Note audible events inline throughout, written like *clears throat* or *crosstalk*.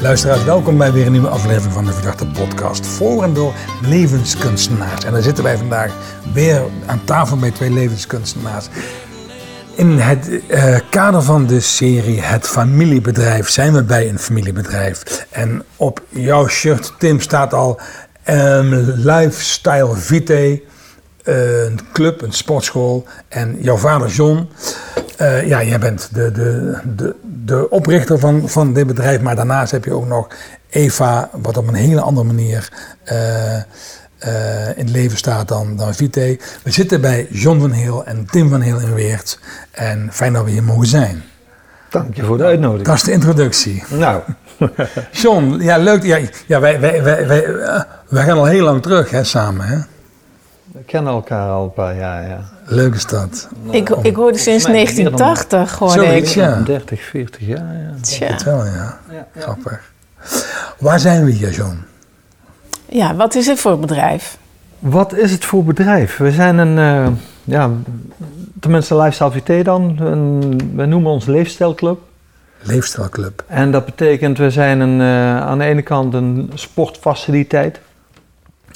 Luisteraars, welkom bij weer een nieuwe aflevering van de Verdachte Podcast. Voor en door levenskunstenaars. En daar zitten wij vandaag weer aan tafel bij twee levenskunstenaars. In het uh, kader van de serie Het Familiebedrijf zijn we bij een familiebedrijf. En op jouw shirt, Tim, staat al um, Lifestyle Vitae een club, een sportschool. En jouw vader John, uh, ja, jij bent de, de, de, de oprichter van, van dit bedrijf. Maar daarnaast heb je ook nog Eva, wat op een hele andere manier uh, uh, in het leven staat dan, dan Vite. We zitten bij John van Heel en Tim van Heel in Weert. En fijn dat we hier mogen zijn. Dank je voor de uitnodiging. Dat is de introductie. Nou. *laughs* John, ja, leuk. Ja, ja wij, wij, wij, wij, wij gaan al heel lang terug hè, samen. Hè? We kennen elkaar al een paar jaar, ja. Leuke stad. Ik, ik hoorde sinds 1980, hoorde Zoiets, ik. ja. 30, 40 jaar, ja. Tja. Dat wel, ja. Grappig. Waar zijn we hier, John? Ja, wat is het voor bedrijf? Wat is het voor bedrijf? We zijn een, uh, ja, tenminste Lifestyle VT dan. Een, we noemen ons Leefstijlclub. Leefstijlclub. En dat betekent, we zijn een, uh, aan de ene kant een sportfaciliteit.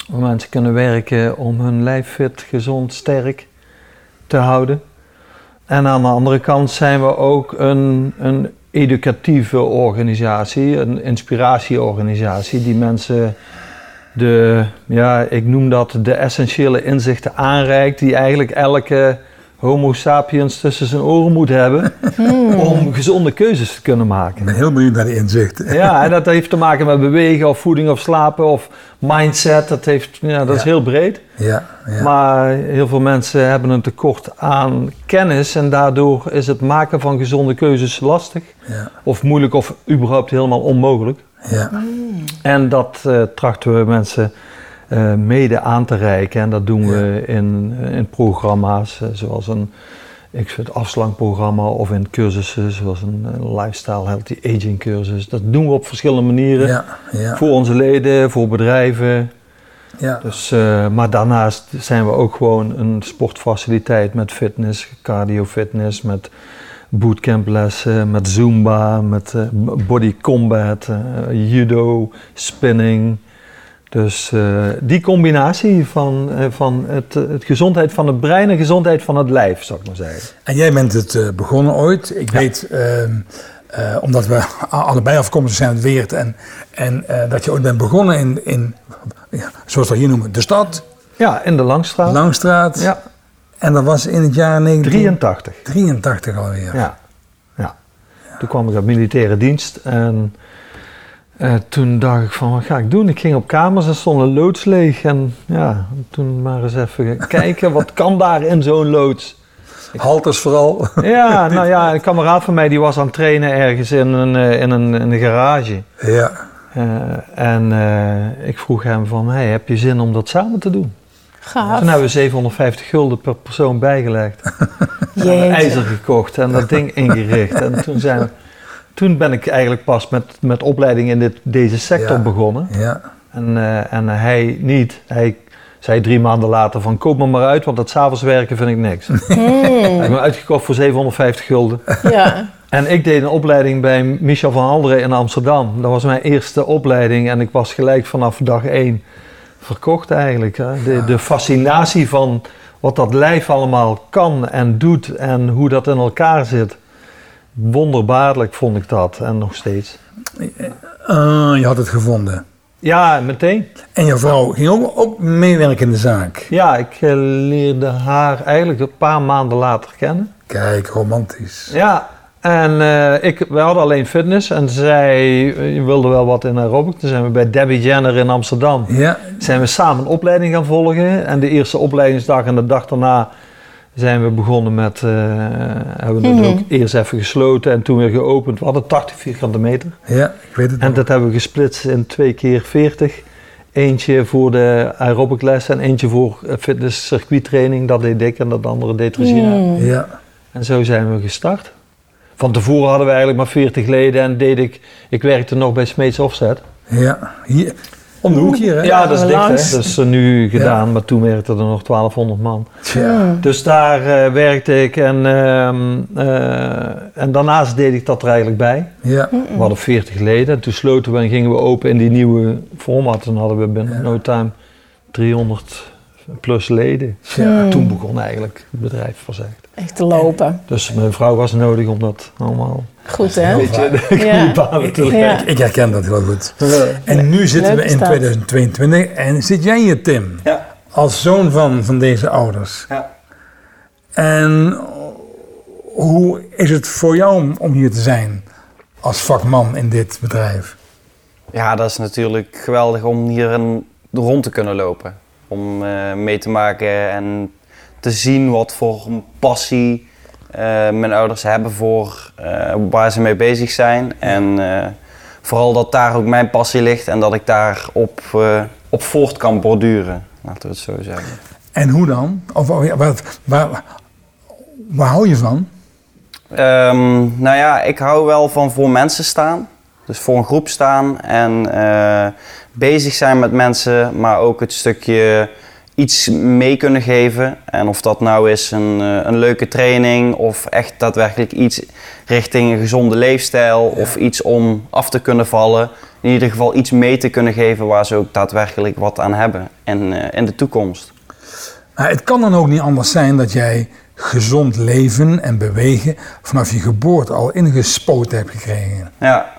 Waar mensen kunnen werken om hun lijf fit, gezond, sterk te houden. En aan de andere kant zijn we ook een, een educatieve organisatie, een inspiratieorganisatie die mensen de, ja, ik noem dat de essentiële inzichten aanreikt die eigenlijk elke homo sapiens tussen zijn oren moet hebben Hmm. om gezonde keuzes te kunnen Ik maken. ben heel benieuwd naar die inzichten. *laughs* Ja, en dat heeft te maken met bewegen of voeding of slapen of mindset. Dat, heeft, ja, dat is heel breed. Ja, ja. Maar heel veel mensen hebben een tekort aan kennis en daardoor is het maken van gezonde keuzes lastig. ja, Of moeilijk of überhaupt helemaal onmogelijk. ja. En dat eh, trachten we mensen eh, mede aan te reiken. En dat doen we in, in programma's eh, zoals een ik vind afslankprogramma of in cursussen zoals een, lifestyle healthy aging cursus. Dat doen we op verschillende manieren. ja, ja, Voor onze leden, voor bedrijven. ja. Dus, eh, maar daarnaast zijn we ook gewoon een sportfaciliteit met fitness, cardio fitness, met bootcamplessen, met zumba, met body combat, judo, spinning. Dus eh, die combinatie van, eh, van het, het gezondheid van het brein en gezondheid van het lijf, zou ik maar zeggen. En jij bent het eh, begonnen ooit. Ik weet, ehm, eh, omdat we allebei afkomstig zijn uit Weert. En, en eh, dat je ooit bent begonnen in, in ja, zoals we dat hier noemen, de stad, Ja, in de Langstraat. Langstraat. Ja, En dat was in het jaar 83. 1983 alweer. Ja. ja. Toen kwam ik uit militaire dienst en eh, toen dacht ik van wat ga ik doen? Ik ging op kamers en stonden loods leeg en ja, toen maar eens even kijken wat kan daar in zo'n loods. Halters vooral. Ja, *laughs* nou ja, een kameraad van mij die was aan het trainen ergens in een, eh, in een, in een garage. ja. Eh, en eh, ik vroeg hem van, hey, heb je zin om dat samen te doen? Gaaf. Toen hebben we 750 gulden per persoon bijgelegd. *laughs* Jeetje. ijzer gekocht en dat ding ingericht. En toen, zijn we, toen ben ik eigenlijk pas met, met opleiding in dit, deze sector Ja. begonnen. Ja, En, eh, en hij niet. Hij zei drie maanden later van koop me maar uit, want dat s'avonds werken vind ik niks. Hij heeft me uitgekocht voor 750 gulden. Ja. En ik deed een opleiding bij Michel van Halderen in Amsterdam. Dat was mijn eerste opleiding en ik was gelijk vanaf dag één verkocht eigenlijk. Hè. De, de fascinatie van wat dat lijf allemaal kan en doet en hoe dat in elkaar zit. Wonderbaarlijk vond ik dat en nog steeds. Ah, je had het gevonden. Ja, meteen. En je vrouw ging ook, ook meewerken in de zaak. Ja, ik eh, leerde haar eigenlijk een paar maanden later kennen. Kijk, romantisch. Ja, en eh, ik, we hadden alleen fitness en zij eh, wilde wel wat in aerobic. Toen zijn we bij Debbie Jenner in Amsterdam. Ja, Zijn we samen een opleiding gaan volgen. En de eerste opleidingsdag en de dag daarna zijn we begonnen met... eh, hebben we het Mhm. ook eerst even gesloten en toen weer geopend. We hadden 80 vierkante meter. ja, ik weet het En nog. dat hebben we gesplitst in twee keer 40. Eentje voor de aerobic les en eentje voor eh, fitness circuittraining. Dat deed ik en dat andere deed Regina. Hmm. Ja, En zo zijn we gestart. Van tevoren hadden we eigenlijk maar 40 leden en deed ik, ik werkte nog bij Smeets Offset. ja. Hier, Om de hoek hier, hè? Ja, dat is dicht, hè. Dat is eh, nu gedaan, maar toen werkte er nog 1200 man. Tja. Dus daar eh, werkte ik en, ehm, eh, en daarnaast deed ik dat er eigenlijk bij. Ja. We hadden 40 leden. Toen sloten we en gingen we open in die nieuwe format. Toen hadden we binnen Ja. no time 300 plus leden. Ja. Toen begon eigenlijk het bedrijf pas echt. Echt te lopen. Dus mijn vrouw was nodig om dat allemaal Goed, hè? De Ja. Ja. Ik herken dat heel goed. En nu zitten Leuk we in dat. 2022 en zit jij hier, Tim? Ja. Als zoon van, van deze ouders. Ja. En hoe is het voor jou om, om hier te zijn als vakman in dit bedrijf? Ja, dat is natuurlijk geweldig om hier een, rond te kunnen lopen. Om eh, mee te maken en te zien wat voor een passie eh, mijn ouders hebben voor eh, waar ze mee bezig zijn. En eh, vooral dat daar ook mijn passie ligt en dat ik daar op, op voort kan borduren. Laten we het zo zeggen. En hoe dan? Of waar, waar, waar, waar hou je van? Ehm, nou ja, ik hou wel van voor mensen staan. Dus voor een groep staan en bezig zijn met mensen, maar ook het stukje iets mee kunnen geven. En of dat nou is een, eh, een leuke training of echt daadwerkelijk iets richting een gezonde leefstijl of iets om af te kunnen vallen. In ieder geval iets mee te kunnen geven waar ze ook daadwerkelijk wat aan hebben in, eh, in de toekomst. Het kan dan ook niet anders zijn dat jij gezond leven en bewegen vanaf je geboorte al ingespoten hebt gekregen. Ja,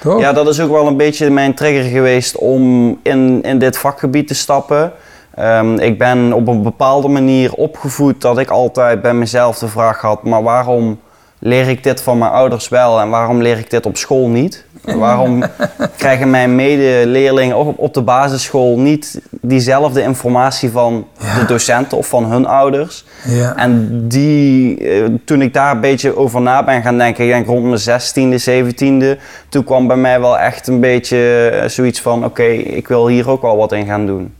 Toch? Ja, dat is ook wel een beetje mijn trigger geweest om in, in dit vakgebied te stappen. Ehm, ik ben op een bepaalde manier opgevoed dat ik altijd bij mezelf de vraag had: maar waarom leer ik dit van mijn ouders wel en waarom leer ik dit op school niet? *laughs* Waarom krijgen mijn medeleerlingen op, op de basisschool niet diezelfde informatie van Ja. de docenten of van hun ouders? Ja. En die, eh, toen ik daar een beetje over na ben gaan denken, ik denk rond mijn 16e, 17e, toen kwam bij mij wel echt een beetje eh, zoiets van: oké, ik wil hier ook wel wat in gaan doen.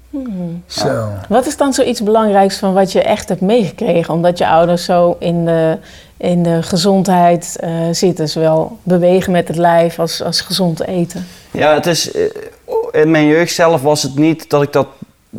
Zo. Wat is dan zoiets belangrijks van wat je echt hebt meegekregen? Omdat je ouders zo in de, in de gezondheid eh, zitten. Zowel bewegen met het lijf als, als gezond eten. Ja, het is, eh, in mijn jeugd zelf was het niet dat ik dat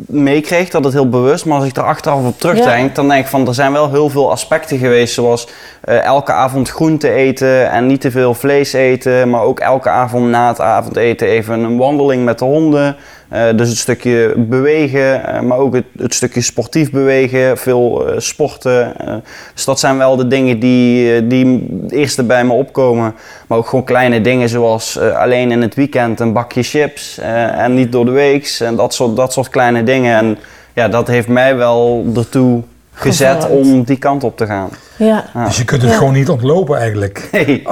meekreeg, dat het heel bewust, maar als ik er achteraf op terugdenk, dan denk ik van er zijn wel heel veel aspecten geweest, zoals eh, elke avond groente eten en niet te veel vlees eten, maar ook elke avond na het avondeten even een wandeling met de honden. Eh, dus het stukje bewegen, eh, maar ook het, het stukje sportief bewegen, veel eh, sporten. eh. dus dat zijn wel de dingen die, die het eerste bij me opkomen. Maar ook gewoon kleine dingen zoals eh, alleen in het weekend een bakje chips eh, en niet door de weeks. En dat soort, dat soort kleine dingen. En ja, dat heeft mij wel ertoe gezet om die kant op te gaan. Ja. Ja. Dus je kunt het Ja. gewoon niet ontlopen eigenlijk. Nee.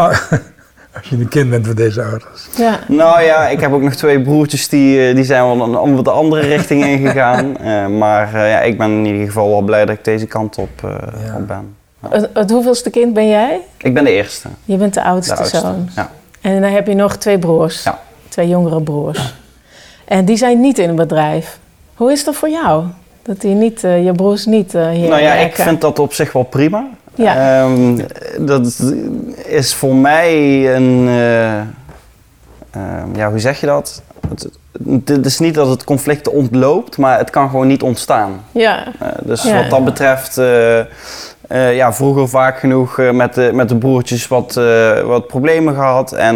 Als je een kind bent van deze ouders. ja. Nou ja, ik heb ook nog twee broertjes die, eh, die zijn wel een, een wat andere richting *laughs* ingegaan. Eh maar eh, ja, ik ben in ieder geval wel blij dat ik deze kant op, eh, Ja. op ben. Het, het hoeveelste kind ben jij? Ik ben de eerste. Je bent de De oudste, oudste. zoon. Ja. En dan heb je nog twee broers. Ja. Twee jongere broers. En die zijn niet in het bedrijf. Hoe is dat voor jou? Dat die niet, eh, je broers niet eh, hier Nou ja, ik vind dat op zich wel prima. Ja. Ehm, dat is voor mij een. eh, ehm, ja, hoe zeg je dat? Het, het is niet dat het conflict ontloopt, maar het kan gewoon niet ontstaan. Ja. Dus Ja. wat dat betreft, ja, vroeger vaak genoeg met, de, met de broertjes wat, wat problemen gehad. En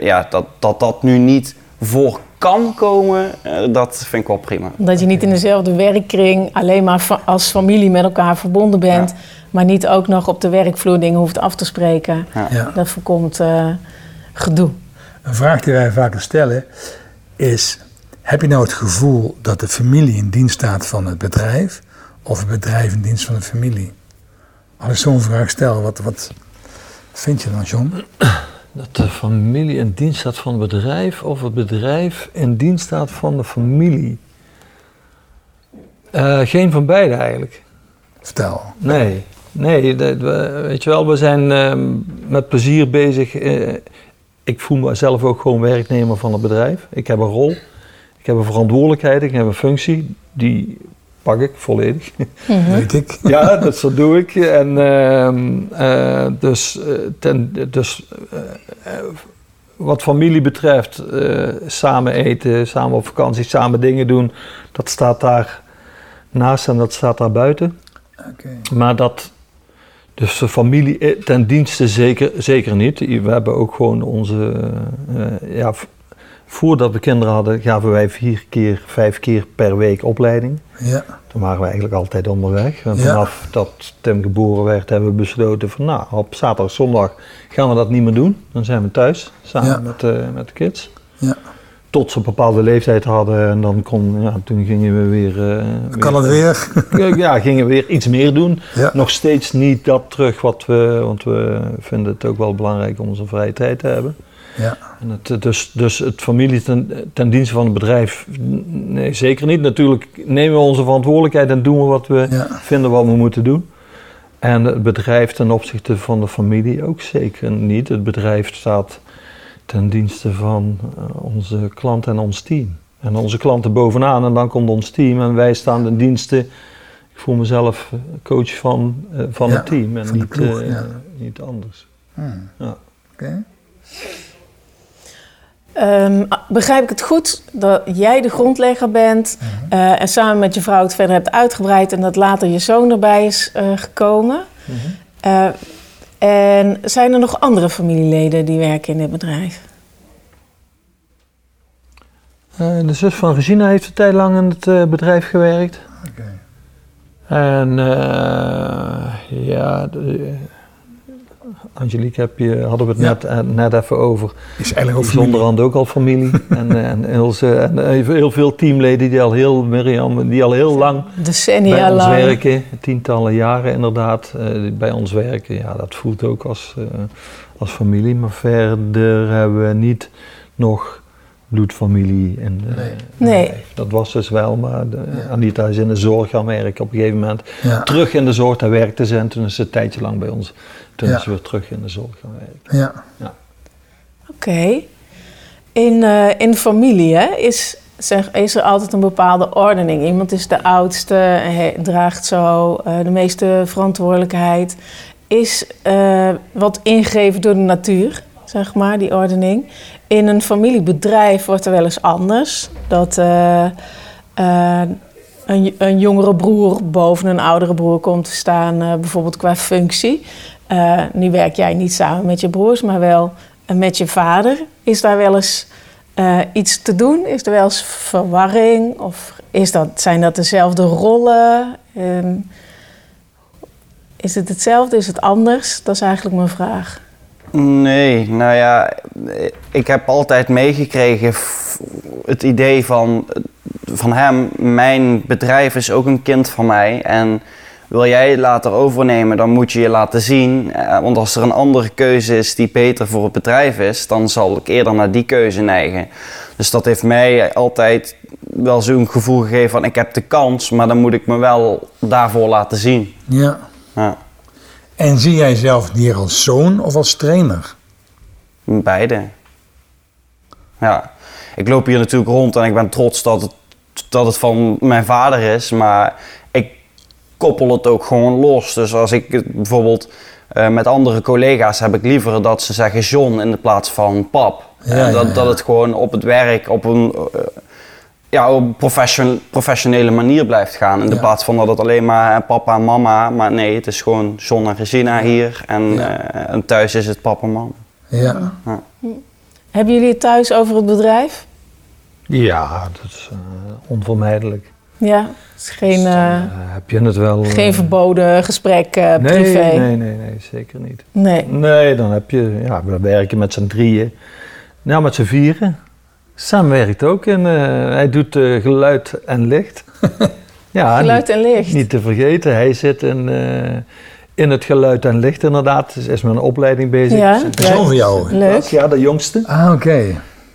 ja, dat, dat dat nu niet voor kan komen, eh, dat vind ik wel prima. Dat je niet in dezelfde werkkring alleen maar fa- als familie met elkaar verbonden bent. Ja. Maar niet ook nog op de werkvloer dingen hoeft af te spreken. Ja. Dat voorkomt eh, gedoe. Een vraag die wij vaak stellen is: heb je nou het gevoel dat de familie in dienst staat van het bedrijf of het bedrijf in dienst van de familie? Als ik zo'n vraag stel, wat, wat vind je dan, John? Dat de familie in dienst staat van het bedrijf of het bedrijf in dienst staat van de familie. Eh, geen van beide eigenlijk. Vertel. Nee, nee dat- we- weet je wel, we zijn ehm, met plezier bezig. eh, ik voel mezelf ook gewoon werknemer van het bedrijf. Ik heb een rol, ik heb een verantwoordelijkheid, ik heb een functie. Die pak ik volledig. *laughs* Weet ik. Ja, dat zo doe ik. En ehm, eh, dus, eh, ten, dus eh, wat familie betreft, samen eten, samen op vakantie, samen dingen doen, dat staat daar naast en dat staat daar buiten. Oké. Maar dat, dus de familie ten dienste zeker, zeker niet. We hebben ook gewoon onze, ja, voordat we kinderen hadden, gaven wij vier keer, vijf keer per week opleiding. Ja. Toen waren we eigenlijk altijd onderweg. En Ja. vanaf dat Tim geboren werd, hebben we besloten van nou, op zaterdag, zondag gaan we dat niet meer doen. Dan zijn we thuis, samen Ja. met, eh, met de kids. Ja. Tot ze een bepaalde leeftijd hadden en dan kon, ja, toen gingen we weer... eh, Kan het weer? *laughs* Ja, gingen we weer iets meer doen. Nog steeds niet dat terug wat we, want we vinden het ook wel belangrijk om onze vrije tijd te hebben. Ja. En het, dus, dus het familie ten, ten dienste van het bedrijf, nee, zeker niet. Natuurlijk nemen we onze verantwoordelijkheid en doen we wat we Ja. vinden wat we moeten doen. En het bedrijf ten opzichte van de familie ook zeker niet. Het bedrijf staat ten dienste van eh, onze klant en ons team. En onze klanten bovenaan en dan komt ons team en wij staan ten dienste. Ik voel mezelf eh, coach van, eh, van Ja, het team en niet, ploeg, ja. niet anders. Hmm. Ja. Oké. Ehm, begrijp ik het goed dat jij de grondlegger bent Mhm. eh, en samen met je vrouw het verder hebt uitgebreid en dat later je zoon erbij is eh, gekomen? Mhm. Eh, en zijn er nog andere familieleden die werken in dit bedrijf? Eh, de zus van Regina heeft een tijd lang in het eh, bedrijf gewerkt. Oké. En eh, ja, de, Angelique heb je, hadden we het Ja. net, eh, net even over. Is eigenlijk Die ook is familie. onderhand ook al familie. *laughs* en, eh, en, Ilse, en heel veel teamleden die al heel, Mirjam, die al heel lang Decennia bij ons lang. werken. Tientallen jaren inderdaad. eh, bij ons werken. Ja, dat voelt ook als, eh, als familie. Maar verder hebben we niet nog bloedfamilie. En, eh, Nee. Nee. Dat was dus wel, maar de, Ja. Anita is in de zorg gaan werken op een gegeven moment. Ja. Terug in de zorg, daar werkte ze en toen is ze een tijdje lang bij ons. Toen Ja. is ze weer terug in de zorg gaan werken. Ja. Oké. In, eh, in familie hè, is, zeg, is er altijd een bepaalde ordening. Iemand is de oudste, hij draagt zo eh, de meeste verantwoordelijkheid. Is eh, wat ingegeven door de natuur, zeg maar, die ordening. In een familiebedrijf wordt er wel eens anders. Dat eh, eh, een, een jongere broer boven een oudere broer komt te staan, eh, bijvoorbeeld qua functie. Nu werk jij niet samen met je broers, maar wel met je vader. Is daar wel eens iets te doen? Is er wel eens verwarring? Of is dat, zijn dat dezelfde rollen? Ehm, is het hetzelfde? Is het anders? Dat is eigenlijk mijn vraag. Nee, nou ja, ik heb altijd meegekregen het idee van, van hem, mijn bedrijf is ook een kind van mij en wil jij het later overnemen, dan moet je je laten zien. Eh, Want als er een andere keuze is die beter voor het bedrijf is, dan zal ik eerder naar die keuze neigen. Dus dat heeft mij altijd wel zo'n gevoel gegeven van ik heb de kans, maar dan moet ik me wel daarvoor laten zien. ja. Ja, En zie jij zelf hier als zoon of als trainer? beide. Ja, ik loop hier natuurlijk rond en ik ben trots dat het, dat het van mijn vader is, maar ik koppel het ook gewoon los. Dus als ik het bijvoorbeeld eh, met andere collega's heb ik liever dat ze zeggen John in de plaats van pap. Ja, En dat, ja, ja. dat het gewoon op het werk op een, eh, ja, op een profession- professionele manier blijft gaan. In de Ja. plaats van dat het alleen maar papa en mama, maar nee, het is gewoon John en Regina hier en, Ja. eh, en thuis is het papa en mama. Ja. Hebben jullie het thuis over het bedrijf? Ja, dat is eh, onvermijdelijk. Ja, het is geen, eh, Eh, heb je het wel... geen verboden gesprek eh, nee, privé. nee, nee, nee, zeker niet. Nee. Nee, dan heb je, ja, we werken met z'n drieën. Nou, met z'n vieren. Sam werkt ook en eh, hij doet eh, geluid en licht. *laughs* ja, Geluid en licht. Niet, niet te vergeten, hij zit in, eh, in het geluid en licht inderdaad. Dus is met een opleiding bezig. Ja, zoon van jou? Leuk. Ja, de jongste. Ah, oké.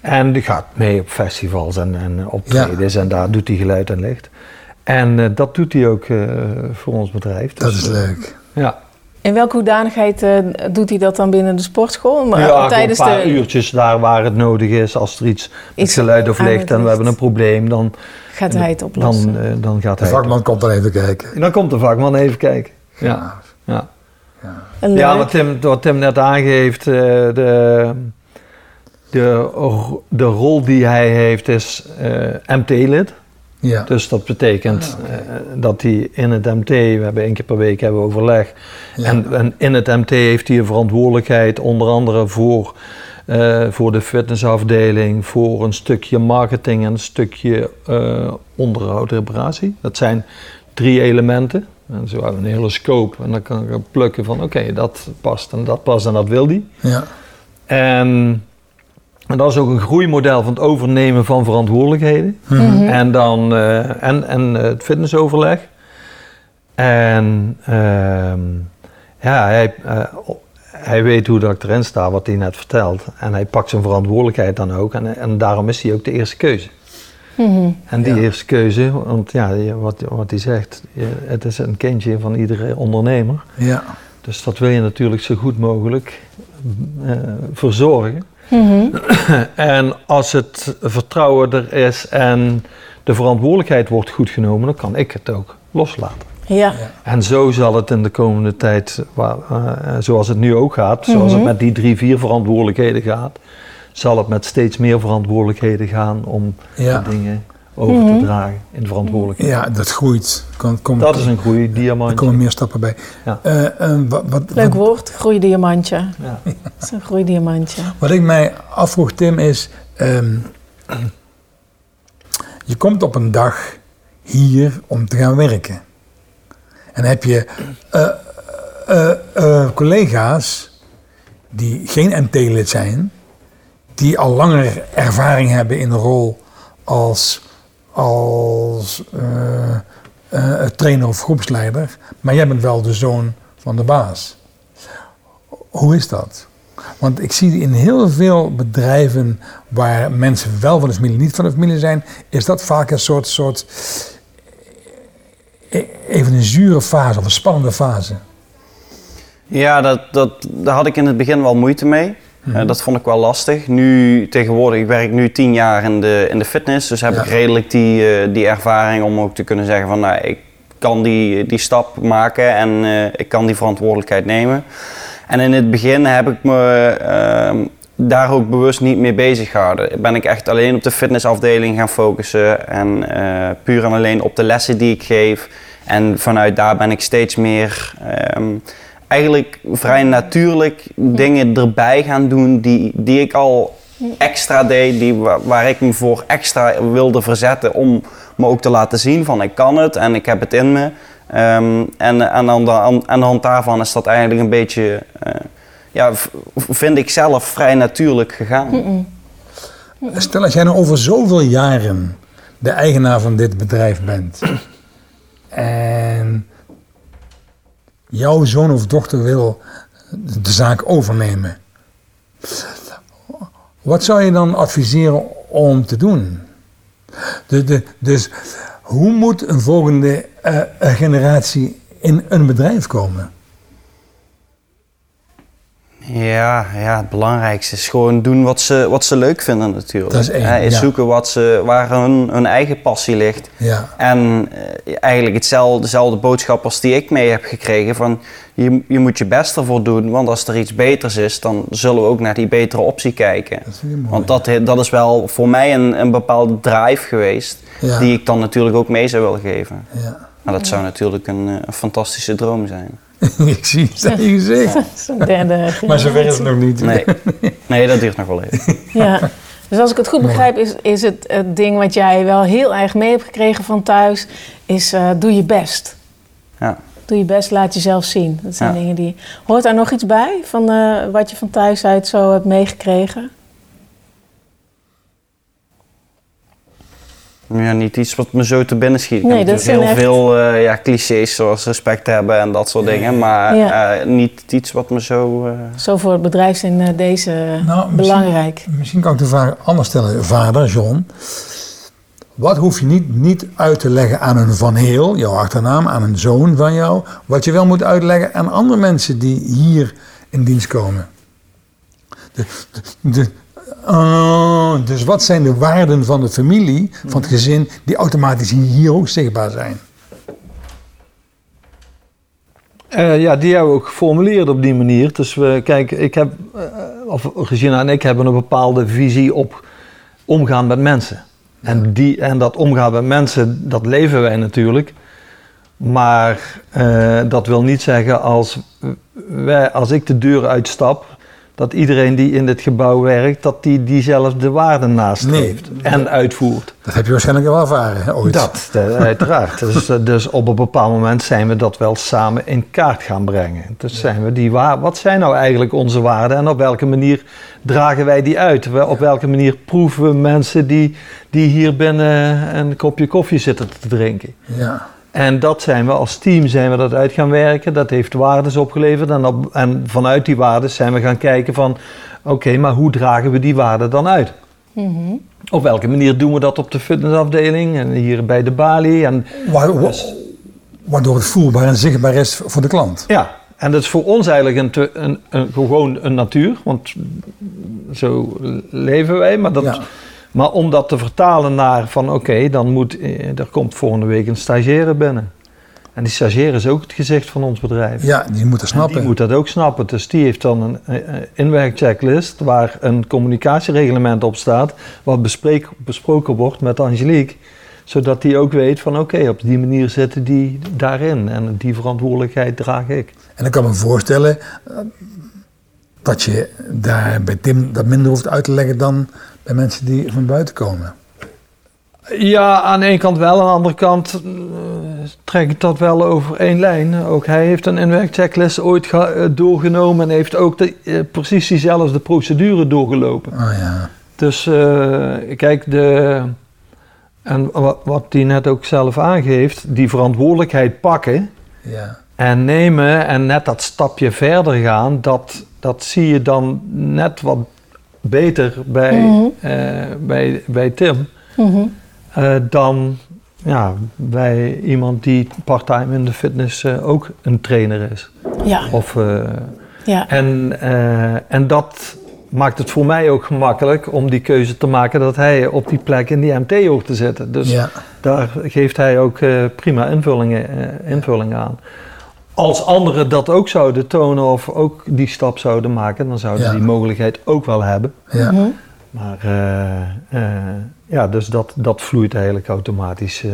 En die gaat mee op festivals en, en optredens en daar doet hij geluid en licht. En eh, dat doet hij ook eh, voor ons bedrijf. Dat Dus, is leuk. Ja, In welke hoedanigheid eh, doet hij dat dan binnen de sportschool? Maar, ja eh, tijdens een paar de uurtjes daar waar het nodig is. Als er iets met Iets geluid of het en we hebben een probleem, dan, gaat hij het dan, oplossen. eh, dan gaat De hij. vakman komt dan even kijken. En dan komt de vakman even kijken. Ja, ja. En ja leuk. wat, Tim, wat Tim net aangeeft, eh, de, de de, rol die hij heeft is eh, MT-lid. Ja. Dus dat betekent eh, dat hij in het MT, we hebben één keer per week hebben overleg. En, en in het MT heeft hij een verantwoordelijkheid onder andere voor, eh, voor de fitnessafdeling, voor een stukje marketing en een stukje eh, onderhoud en reparatie. Dat zijn drie elementen. En zo hebben we een hele scope en dan kan ik plukken van oké, dat past en dat past en dat wil die. ja. En, en dat is ook een groeimodel van het overnemen van verantwoordelijkheden. Mhm. En dan eh, en, en het fitnessoverleg. En ehm, ja, hij, eh, hij weet hoe dat ik erin sta, wat hij net vertelt. En hij pakt zijn verantwoordelijkheid dan ook. En, en daarom is hij ook de eerste keuze. Mhm. En die Ja. eerste keuze, want ja, wat, wat hij zegt, het is een kindje van iedere ondernemer. ja. Dus dat wil je natuurlijk zo goed mogelijk eh, verzorgen. Mhm. *clears throat* En als het vertrouwen er is en de verantwoordelijkheid wordt goed genomen, dan kan ik het ook loslaten. Ja. En zo zal het in de komende tijd, waar, eh, zoals het nu ook gaat, zoals het Mhm. met die drie, vier verantwoordelijkheden gaat, zal het met steeds meer verantwoordelijkheden gaan om Ja. de dingen over Mhm. te dragen in de verantwoordelijkheid. ja, dat groeit. Kom, kom, Dat is een goede er diamantje. komen meer stappen bij. Ja. Eh, eh, wat, wat, Leuk wat, woord, groeidiamantje. Ja. *laughs* Dat is een groeidiamantje. wat ik mij afvroeg, Tim, is... ehm, je komt op een dag hier om te gaan werken. En heb je eh, eh, eh, collega's die geen MT-lid zijn... die al langer ervaring hebben in de rol als, als trainer of groepsleider. Maar jij bent wel de zoon van de baas. Hoe is dat? Want ik zie in heel veel bedrijven waar mensen wel van de familie, niet van de familie zijn, is dat vaak een soort, soort even een zure fase of een spannende fase. Ja, dat, dat, daar had ik in het begin wel moeite mee. Eh, dat vond ik wel lastig. Nu, tegenwoordig, ik werk nu tien jaar in de, in de fitness. Dus heb Ja. ik redelijk die, eh, die ervaring om ook te kunnen zeggen van... Nou, ik kan die, die stap maken en eh, ik kan die verantwoordelijkheid nemen. En in het begin heb ik me ehm, daar ook bewust niet mee bezig gehouden. Ben ik echt alleen op de fitnessafdeling gaan focussen. En eh, puur en alleen op de lessen die ik geef. En vanuit daar ben ik steeds meer... ehm, eigenlijk vrij natuurlijk dingen erbij gaan doen die, die ik al extra deed, die, waar, ik me voor extra wilde verzetten om me ook te laten zien van ik kan het en ik heb het in me. Ehm, en, en aan, de, aan, hand daarvan is dat eigenlijk een beetje, eh, ja, vind ik zelf vrij natuurlijk gegaan. Stel als jij nou over zoveel jaren de eigenaar van dit bedrijf bent en jouw zoon of dochter wil de zaak overnemen. Wat zou je dan adviseren om te doen? De, de, dus hoe moet een volgende eh, eh, generatie in een bedrijf komen? Ja, ja, het belangrijkste is gewoon doen wat ze, wat ze leuk vinden natuurlijk. Dat is één, Hè, is ja. zoeken wat ze, waar hun, hun eigen passie ligt. Ja, En eh, eigenlijk hetzelfde, dezelfde boodschap als die ik mee heb gekregen. Van je, je moet je best ervoor doen, want als er iets beters is, dan zullen we ook naar die betere optie kijken. dat mooi. Want dat, dat is wel voor mij een, een bepaalde drive geweest, die ik dan natuurlijk ook mee zou willen geven. ja. Maar dat zou natuurlijk een, eh, een fantastische droom zijn. *laughs* ik zie het aan je gezicht. Derde *laughs* Maar zover is het nog niet. Nee, nee dat duurt nog wel even. *laughs* Ja. Dus als ik het goed begrijp, is, is het, het ding wat jij wel heel erg mee hebt gekregen van thuis, is eh, doe je best. Ja. Doe je best, laat jezelf zien. Dat zijn Ja. dingen die. Hoort daar nog iets bij van eh, wat je van thuis uit zo hebt meegekregen? Ja, niet iets wat me zo te binnen schiet. Ik Nee, heb dat heel veel eh, ja, clichés zoals respect hebben en dat soort dingen. Maar Ja. eh, niet iets wat me zo... eh, Zo voor het bedrijf zijn deze Nou, misschien- belangrijk. Misschien kan ik de vraag anders stellen. Vader, John, wat hoef je niet, niet uit te leggen aan een Van Heel, jouw achternaam, aan een zoon van jou, wat je wel moet uitleggen aan andere mensen die hier in dienst komen? De, de, de- oh, dus wat zijn de waarden van de familie, van het gezin, die automatisch hier ook zichtbaar zijn? Eh, ja, die hebben we ook geformuleerd op die manier. Dus we, kijk, ik heb, eh, of Regina en ik hebben een bepaalde visie op omgaan met mensen. En, die, en dat omgaan met mensen, dat leven wij natuurlijk. Maar eh, dat wil niet zeggen als, wij, als ik de deur uitstap, dat iedereen die in dit gebouw werkt, dat die diezelfde waarden nastreeft Nee. en uitvoert. Dat heb je waarschijnlijk wel ervaren, hè, ooit. Dat, uiteraard. *laughs* dus, eh, dus op een bepaald moment zijn we dat wel samen in kaart gaan brengen. Dus zijn we die waar, wat zijn nou eigenlijk onze waarden en op welke manier dragen wij die uit? Op welke manier proeven we mensen die, die hier binnen een kopje koffie zitten te drinken? Ja. En dat zijn we als team zijn we dat uit gaan werken. Dat heeft waardes opgeleverd. En, op, en vanuit die waarden zijn we gaan kijken van... Oké, maar hoe dragen we die waarden dan uit? Mhm. Op welke manier doen we dat op de fitnessafdeling en hier bij de balie? En Wa- wa- Waardoor het voelbaar en zichtbaar is voor de klant. Ja, en dat is voor ons eigenlijk een, te- een, een, gewoon een natuur, want zo leven wij. Maar, dat, Ja. Maar om dat te vertalen naar van oké, dan moet, eh, er komt volgende week een stagiaire binnen. En die stagiaire is ook het gezicht van ons bedrijf. Ja, die moeten En snappen. die moet dat ook snappen. Dus die heeft dan een eh, eh, inwerkchecklist waar een communicatiereglement op staat, wat bespreek, besproken wordt met Angelique. Zodat die ook weet van oké, op die manier zitten die daarin. En die verantwoordelijkheid draag ik. En ik kan me voorstellen dat je daar bij Tim dat minder hoeft uit te leggen dan bij mensen die van buiten komen. Ja, aan de ene kant wel, aan de andere kant eh, trek ik dat wel over één lijn. Ook hij heeft een inwerkchecklist ooit eh, doorgenomen en heeft ook de, eh, precies diezelfde procedure doorgelopen. Oh ja. Dus kijk, de, en wat, wat hij net ook zelf aangeeft, die verantwoordelijkheid pakken ja. en nemen en net dat stapje verder gaan, dat, dat zie je dan net wat beter bij, Mhm. eh, bij, bij Tim. Mhm. Eh, dan ja, bij iemand die parttime in de fitness eh, ook een trainer is. Ja, Of, eh, ja. en, eh, en dat maakt het voor mij ook gemakkelijk om die keuze te maken dat hij op die plek in die MT hoort te zitten. Dus ja. daar geeft hij ook eh, prima invullingen, eh, invulling aan. Als anderen dat ook zouden tonen of ook die stap zouden maken, dan zouden Ja. die mogelijkheid ook wel hebben. ja. Mhm. Maar eh, eh, ja, dus dat, dat vloeit eigenlijk automatisch eh,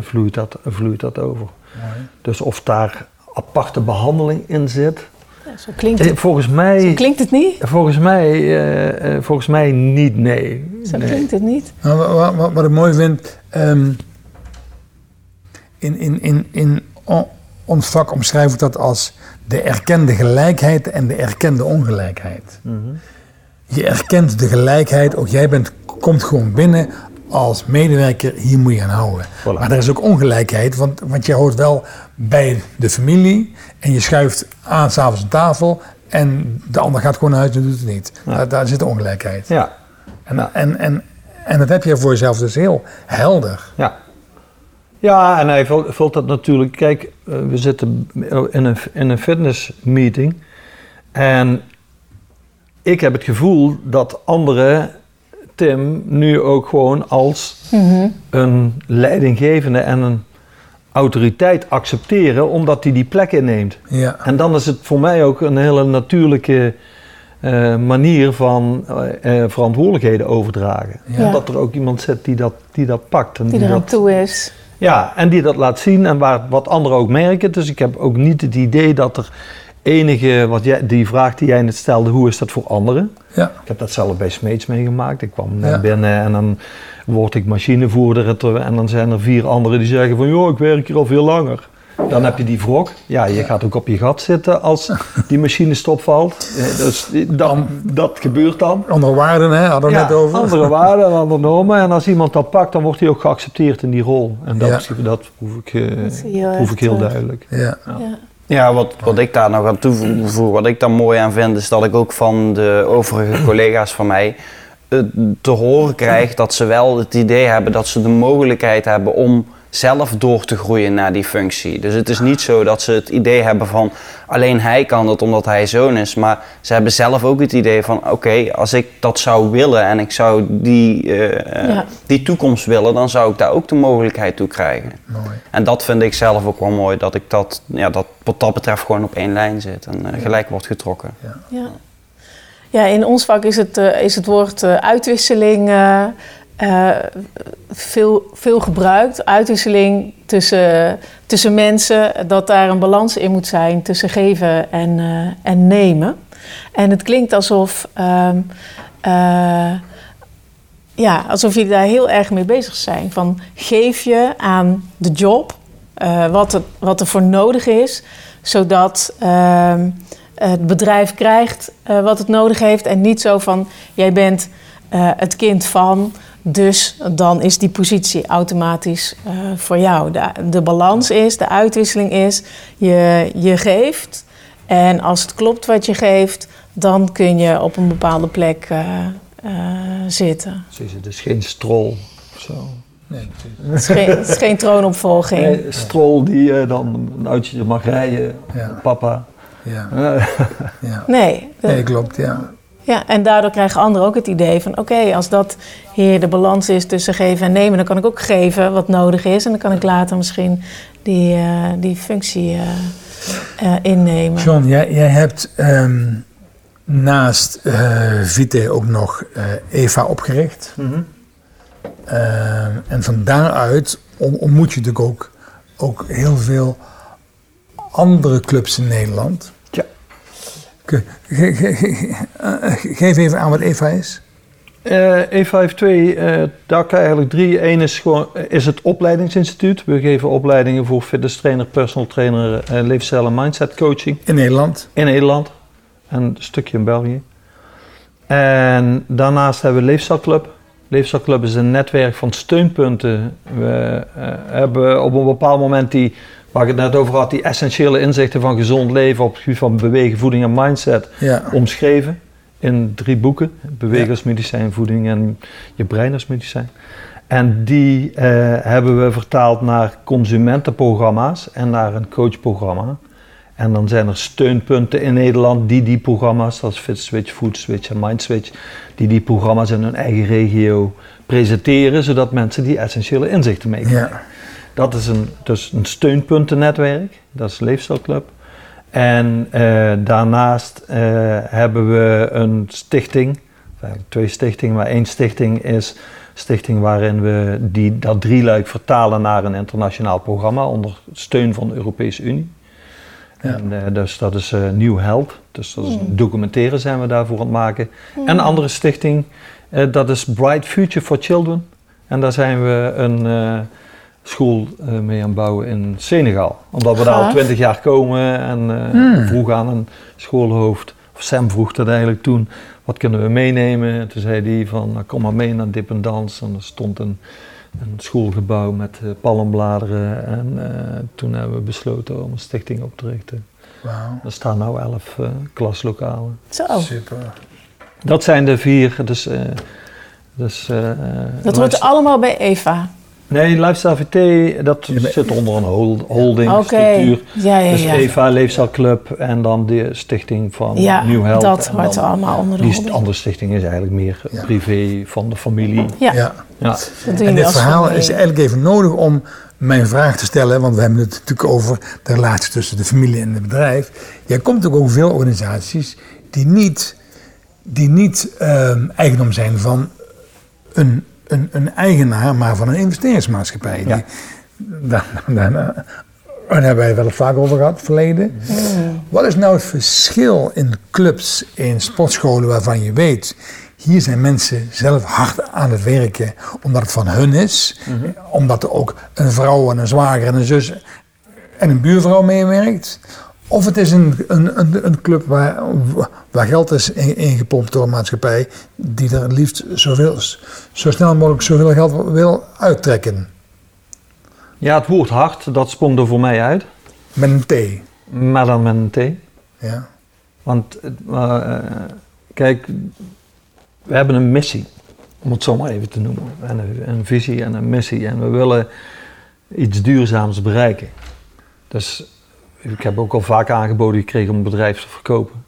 vloeit dat, vloeit dat over. Mooi. Dus of daar aparte behandeling in zit. Ja, zo klinkt het. Volgens Zo mij, klinkt het niet? volgens mij, eh, eh, volgens mij niet, nee. Zo nee. klinkt het niet. Nou, wa- wa- wa- wat, ik mooi vind, ehm, in, in, in, in ons vak omschrijf ik dat als de erkende gelijkheid en de erkende ongelijkheid. Mhm. Je erkent de gelijkheid, ook jij bent, komt gewoon binnen als medewerker, hier moet je aan houden. Voilà. Maar er is ook ongelijkheid, want, want je hoort wel bij de familie en je schuift aan s'avonds aan tafel en de ander gaat gewoon naar huis en doet het niet. Ja. Daar, daar zit ongelijkheid. Ja, En, en, en, en dat heb je voor jezelf dus heel helder. ja. Ja, en hij vult, vult dat natuurlijk. Kijk, eh, we zitten in een, in een fitnessmeeting. En ik heb het gevoel dat anderen Tim nu ook gewoon als Mhm. een leidinggevende en een autoriteit accepteren, omdat hij die plek inneemt. Ja, En dan is het voor mij ook een hele natuurlijke eh, manier van eh, verantwoordelijkheden overdragen. Ja. Omdat er ook iemand zit die dat, die dat pakt. En Die er aan dat, toe is. Ja, en die dat laat zien en waar, wat anderen ook merken. Dus ik heb ook niet het idee dat er enige, wat jij, die vraag die jij net stelde, hoe is dat voor anderen? ja, Ik heb dat zelf bij Smeets meegemaakt. Ik kwam net Ja. binnen en dan word ik machinevoerder en dan zijn er vier anderen die zeggen van joh, ik werk hier al veel langer. Dan heb je die wrok. Ja, je gaat ook op je gat zitten als die machine stopvalt. Eh, Dus dan, dat gebeurt dan. andere waarden hè, hadden we Ja, net over. andere *laughs* waarden en andere normen. En als iemand dat pakt, dan wordt hij ook geaccepteerd in die rol. En dat, Ja. dat proef ik, eh, Dat heel proef ik heel terug. duidelijk. Ja, Ja. Ja, wat, wat ik daar nog aan toevoeg, wat ik daar mooi aan vind, is dat ik ook van de overige *laughs* collega's van mij eh, te horen krijg dat ze wel het idee hebben dat ze de mogelijkheid hebben om zelf door te groeien naar die functie. Dus het is niet zo dat ze het idee hebben van alleen hij kan dat omdat hij zoon is, maar ze hebben zelf ook het idee van oké, als ik dat zou willen en ik zou die, eh, Ja. die toekomst willen, dan zou ik daar ook de mogelijkheid toe krijgen. mooi. En dat vind ik zelf ook wel mooi, dat ik dat, ja, dat wat dat betreft gewoon op één lijn zit en eh, gelijk wordt getrokken. Ja. Ja, in ons vak is het, eh, is het woord eh, uitwisseling eh, veel, veel gebruikt. Uitwisseling tussen, tussen mensen, dat daar een balans in moet zijn tussen geven en, eh, en nemen. En het klinkt alsof, ehm, eh, ja, alsof jullie daar heel erg mee bezig zijn. Van geef je aan de job wat, er, wat er voor nodig is, zodat ehm, het bedrijf krijgt wat het nodig heeft. En niet zo van, jij bent het kind van, dus dan is die positie automatisch eh, voor jou. De, de balans is, de uitwisseling is, je, je geeft. En als het klopt wat je geeft, dan kun je op een bepaalde plek eh, eh, zitten. Precies, het is geen strol of zo. Nee. Het is geen, het is geen troonopvolging. Nee, een strol die eh, dan een uitje mag rijden, Ja. papa. Ja, ja. Nee, Nee, klopt, ja. Ja, en daardoor krijgen anderen ook het idee van... oké, als dat hier de balans is tussen geven en nemen... dan kan ik ook geven wat nodig is... en dan kan ik later misschien die, eh, die functie eh, eh, innemen. John, jij, jij hebt ehm, naast eh Vite ook nog eh, Eva opgericht. mhm. Ehm, en van daaruit on- ontmoet je natuurlijk ook, ook heel veel andere clubs in Nederland. Ja. Ge- ge- ge- ge- eh, Geef even aan wat Eva is. Eh, E52, eh daar kan je eigenlijk drie. Eén is, gewoon, is het opleidingsinstituut. We geven opleidingen voor fitness trainer, personal trainer, eh leefstijl en mindset coaching In Nederland. in Nederland en een stukje in België. En daarnaast hebben we Leefstijlclub. Leefstijlclub is een netwerk van steunpunten. We eh, hebben op een bepaald moment die, waar ik het net over had, die essentiële inzichten van gezond leven op het gebied van bewegen, voeding en mindset Ja. omschreven in drie boeken. Bewegen als medicijn, voeding en je brein als medicijn. En die eh, hebben we vertaald naar consumentenprogramma's en naar een coachprogramma. En dan zijn er steunpunten in Nederland die die programma's, zoals FitSwitch, FoodSwitch en MindSwitch, die die programma's in hun eigen regio presenteren, zodat mensen die essentiële inzichten meekrijgen. Ja. Dat is een, dus een steunpuntennetwerk, dat is Leefstijlclub. En eh, daarnaast eh, hebben we een stichting, twee stichtingen, maar één stichting is stichting waarin we die, dat drieluik vertalen naar een internationaal programma onder steun van de Europese Unie. Ja. En, eh, dus dat is eh New Health, dus dat is een documentaire zijn we daarvoor aan het maken. En een andere stichting, eh, dat is Bright Future for Children. En daar zijn we een eh, school eh, mee aan het bouwen in Senegal. Omdat we daar al twintig jaar komen en eh Hmm. vroeg aan een schoolhoofd, of Sam vroeg dat eigenlijk toen, wat kunnen we meenemen? En toen zei hij van, nou, kom maar mee naar Dip en Dans. En er stond een, een schoolgebouw met eh, palmbladeren. En eh, toen hebben we besloten om een stichting op te richten. Wauw. Er staan nu elf eh, klaslokalen. Zo, Super. Dat zijn de vier. Dus, eh, dus, eh, dat hoort allemaal bij Eva. Nee, Lifestyle VT, dat Ja, maar- zit onder een hol- holding structuur. ja, ja, Dus ja. Eva Leefstijlclub en dan de stichting van Ja, New Health. dat hoort dan- allemaal onder de Die holding. andere stichting is eigenlijk meer Ja. privé van de familie. Ja, Ja. Ja. dat doe je En dit verhaal is eigenlijk even nodig om mijn vraag te stellen, want we hebben het natuurlijk over de relatie tussen de familie en het bedrijf. Jij komt ook over veel organisaties die niet, die niet ehm, eigendom zijn van een, een, een eigenaar, maar van een investeringsmaatschappij. Ja. Die, daar, daar, daar hebben wij het wel vaak over gehad, verleden. Wat is nou het verschil in clubs, in sportscholen waarvan je weet, hier zijn mensen zelf hard aan het werken omdat het van hun is. Omdat er ook een vrouw en een zwager en een zus en een buurvrouw meewerkt. Of het is een, een, een, een club waar, waar geld is in- ingepompt door een maatschappij die er liefst zoveel, zo snel mogelijk zoveel geld wil uittrekken. ja, het woord hard, dat sprong er voor mij uit. Met een T. Maar dan met een T. Ja. Want, eh, eh, kijk, we hebben een missie, om het zo maar even te noemen. En een, een visie en een missie. En we willen iets duurzaams bereiken. Dus ik heb ook al vaak aangeboden gekregen om een bedrijf te verkopen.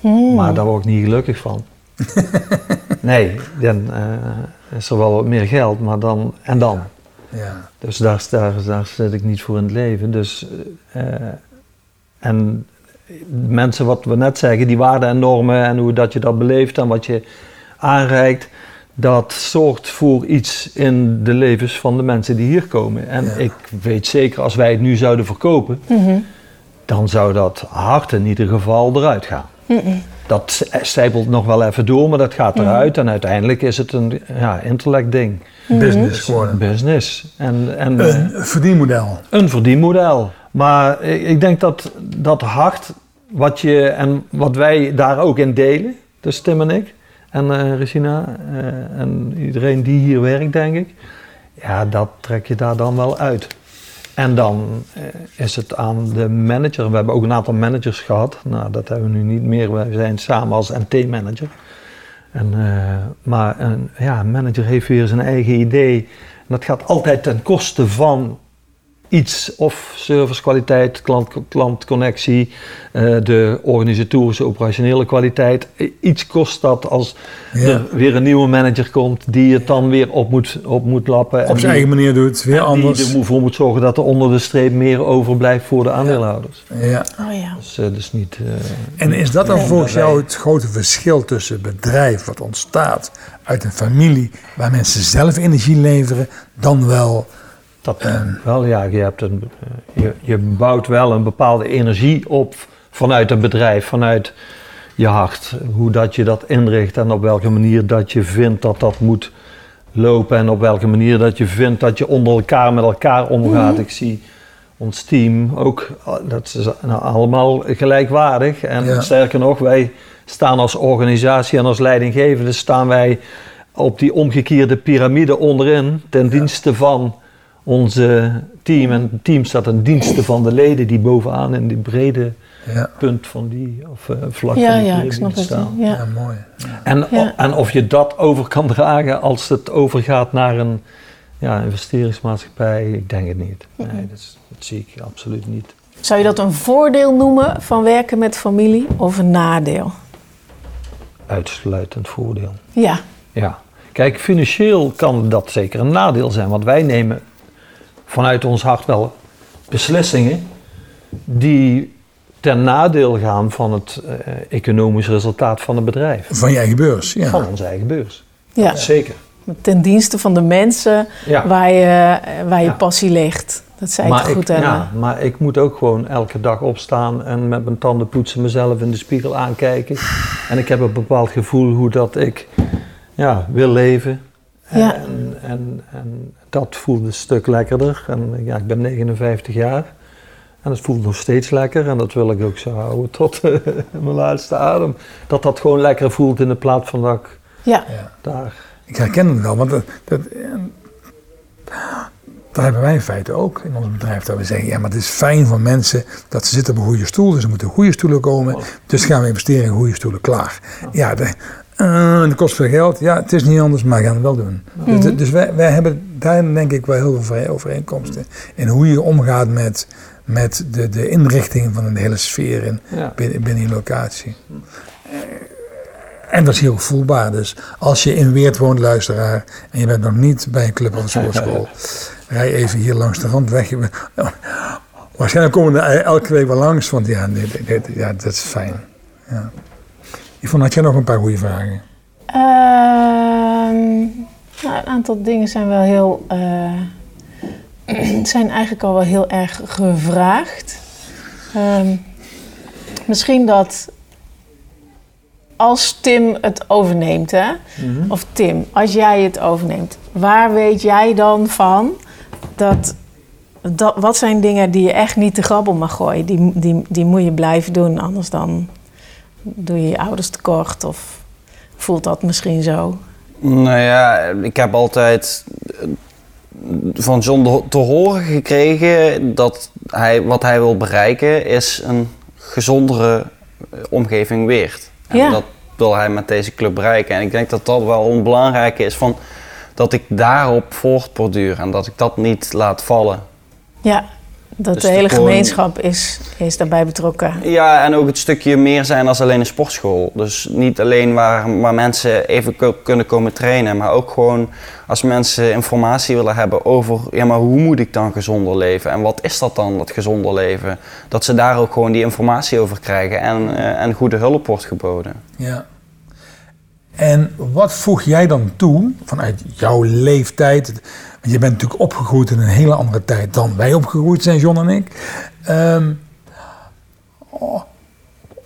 Hmm. Maar daar word ik niet gelukkig van. *laughs* nee, dan eh, is er wel wat meer geld, maar dan... En dan? ja. Dus daar, daar, daar zit ik niet voor in het leven. Dus, eh, en mensen, wat we net zeggen, die waarden en normen en hoe dat je dat beleeft en wat je aanreikt, dat zorgt voor iets in de levens van de mensen die hier komen. En Ja. ik weet zeker, als wij het nu zouden verkopen, Mhm. Dan zou dat hart in ieder geval eruit gaan. Dat stijpelt nog wel even door, maar dat gaat eruit. En uiteindelijk is het een ja, intellect ding. Business geworden. Business. En, en Een verdienmodel. een verdienmodel. Maar ik ik denk dat dat hart, wat je en wat wij daar ook in delen, dus Tim en ik en eh, Regina eh, en iedereen die hier werkt, denk ik, ja, dat trek je daar dan wel uit. En dan eh, is het aan de manager. We hebben ook een aantal managers gehad. Nou, dat hebben we nu niet meer. We zijn samen als NT-manager. En, eh, maar een ja, manager heeft weer zijn eigen idee. En dat gaat altijd ten koste van iets. Of servicekwaliteit, klant, klantconnectie, eh, de organisatorische, operationele kwaliteit. I- Iets kost dat als Ja. er weer een nieuwe manager komt die het dan weer op moet, op moet lappen. en Op zijn die- eigen manier doet, weer en anders. Die ervoor moet zorgen dat er onder de streep meer overblijft voor de aandeelhouders. Ja. Oh ja. Dus, eh, dus niet... eh, En is dat dan volgens jou het grote verschil tussen bedrijf wat ontstaat uit een familie waar mensen zelf energie leveren, dan wel Dat wel, ja. Je, hebt een, eh, je, je bouwt wel een bepaalde energie op vanuit een bedrijf, vanuit je hart. Hoe dat je dat inricht en op welke manier dat je vindt dat dat moet lopen. En op welke manier dat je vindt dat je onder elkaar met elkaar omgaat. Ik zie ons team ook, eh, dat is nou allemaal gelijkwaardig. En Ja. sterker nog, wij staan als organisatie en als leidinggevende staan wij op die omgekeerde piramide onderin ten dienste van onze team. En het team staat ten dienste van de leden die bovenaan in die brede ja, punt van die of, eh, vlak Ja, van die ja, ik snap het. staan. Ja. ja, mooi. En, Ja. en of je dat over kan dragen als het overgaat naar een ja, investeringsmaatschappij, ik denk het niet. Nee, dat, is- dat zie ik absoluut niet. Zou je dat een voordeel noemen van werken met familie of een nadeel? Uitsluitend voordeel. Ja. Ja, kijk, financieel kan dat zeker een nadeel zijn, want wij nemen vanuit ons hart wel beslissingen die ten nadeel gaan van het eh, economisch resultaat van het bedrijf, Van je eigen beurs, ja. van onze eigen beurs. ja. Zeker. Ten dienste van de mensen Ja. waar je, waar je Ja. passie ligt. Dat zei je Maar het goed, ik, Emma. ja, maar ik moet ook gewoon elke dag opstaan en met mijn tanden poetsen mezelf in de spiegel aankijken. En ik heb een bepaald gevoel hoe dat ik ja, wil leven. Ja. En, en, en dat voelt een stuk lekkerder. En ja, ik ben 59 jaar. En het voelt nog steeds lekker. En dat wil ik ook zo houden *laughs* tot eh, mijn laatste adem. Dat dat gewoon lekker voelt in de plaats van dat ik Ja. daar... Ik herken het wel, want dat, dat, dat hebben wij in feite ook in ons bedrijf. Dat we zeggen, ja, maar het is fijn voor mensen dat ze zitten op een goede stoel. Dus er moeten goede stoelen komen. Dus gaan we investeren in goede stoelen, klaar. Ja, de, eh, dat kost veel geld. Ja, het is niet anders, maar we gaan het wel doen. Dus, dus wij, wij hebben daar denk ik wel heel veel overeenkomsten. In hoe je omgaat met, met de, de inrichting van een hele sfeer in, Ja. binnen, binnen je locatie. En dat is heel voelbaar. Dus als je in Weert woont, luisteraar, en je bent nog niet bij een club of een *laughs* sportschool, rij even hier langs de randweg. Waarschijnlijk komen we elke week wel langs, want ja, ja dat is fijn. Ja. Yvonne, had jij nog een paar goede vragen? Ehm, nou, een aantal dingen zijn wel heel. eh, *clears throat* zijn eigenlijk al wel heel erg gevraagd. Ehm, misschien dat. Als Tim het overneemt, hè? Of Tim, als jij het overneemt, waar weet jij dan van dat. dat wat zijn dingen die je echt niet te grabbel mag gooien? Die, die, die moet je blijven doen, anders dan doe je je ouders tekort of voelt dat misschien zo. Nou ja, ik heb altijd eh, van John te horen gekregen dat hij, wat hij wil bereiken is een gezondere eh, omgeving Weert. En Ja. dat wil hij met deze club bereiken. En ik denk dat dat wel een belangrijke is van dat ik daarop voortborduur en dat ik dat niet laat vallen. Ja, Dat Dus de hele gewoon- gemeenschap is, is daarbij betrokken. Ja, en ook het stukje meer zijn als alleen een sportschool. Dus niet alleen waar, waar mensen even kunnen komen trainen, maar ook gewoon als mensen informatie willen hebben over, ja, maar hoe moet ik dan gezonder leven? En wat is dat dan, dat gezonder leven? Dat ze daar ook gewoon die informatie over krijgen en, eh, en goede hulp wordt geboden. Ja. En wat voeg jij dan toe vanuit jouw leeftijd? Want je bent natuurlijk opgegroeid in een hele andere tijd dan wij opgegroeid zijn, John en ik. Oh,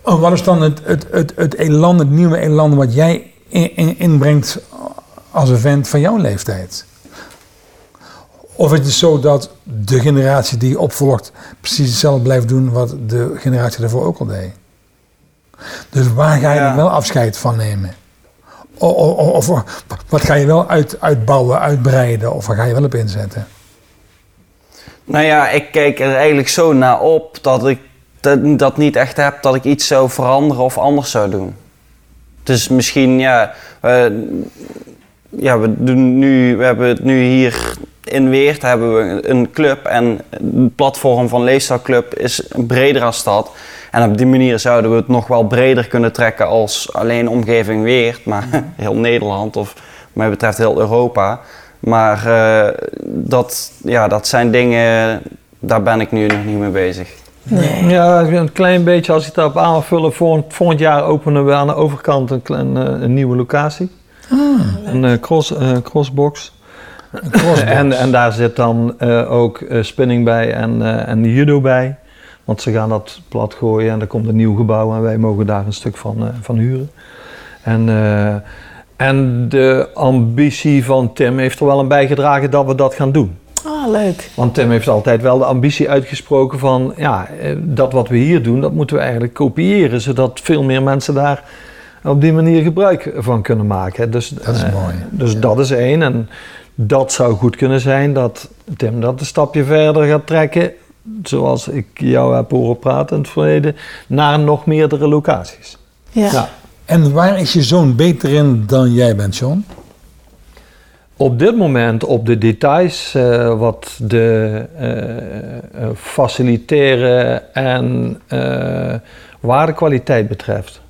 oh, wat is dan het, het, het, het elan, het nieuwe elan wat jij in, in- inbrengt als een vent van jouw leeftijd? Of is het zo dat de generatie die je opvolgt precies hetzelfde blijft doen wat de generatie daarvoor ook al deed? Dus waar ga je Ja. wel afscheid van nemen? Of, wat ga je wel uit, uitbouwen, uitbreiden? Of waar ga je wel op inzetten? Nou ja, ik kijk er eigenlijk zo naar op dat ik dat, dat niet echt heb dat ik iets zou veranderen of anders zou doen. Dus misschien, ja, eh, ja we, doen nu, we hebben het nu hier in Weert hebben we een club en het platform van Leefstijlclub is breder als dat. En op die manier zouden we het nog wel breder kunnen trekken als alleen omgeving Weert, maar *laughs* heel Nederland of wat mij betreft heel Europa. Maar eh, dat, ja, dat zijn dingen, daar ben ik nu nog niet mee bezig. Nee. Ja, een klein beetje als ik daarop aan wil vullen. Volgend, volgend jaar openen we aan de overkant een, eh, een nieuwe locatie. Een eh, cross, eh, crossbox. Een crossbox. *laughs* En, en daar zit dan eh, ook eh, spinning bij en, eh, en judo bij. Want ze gaan dat plat gooien en er komt een nieuw gebouw en wij mogen daar een stuk van, eh, van huren. En, eh, en de ambitie van Tim heeft er wel aan bijgedragen dat we dat gaan doen. Ah, leuk. Want Tim heeft altijd wel de ambitie uitgesproken van, ja, eh, dat wat we hier doen, dat moeten we eigenlijk kopiëren, zodat veel meer mensen daar op die manier gebruik van kunnen maken. Dus, Dat is eh, mooi. Dus Ja. dat is één. En dat zou goed kunnen zijn dat Tim dat een stapje verder gaat trekken, zoals ik jou heb horen praten in het verleden, naar nog meerdere locaties. Ja. Ja. En waar is je zoon beter in dan jij bent, John? Op dit moment op de details eh, wat de eh, eh, faciliteren en eh, waardekwaliteit betreft.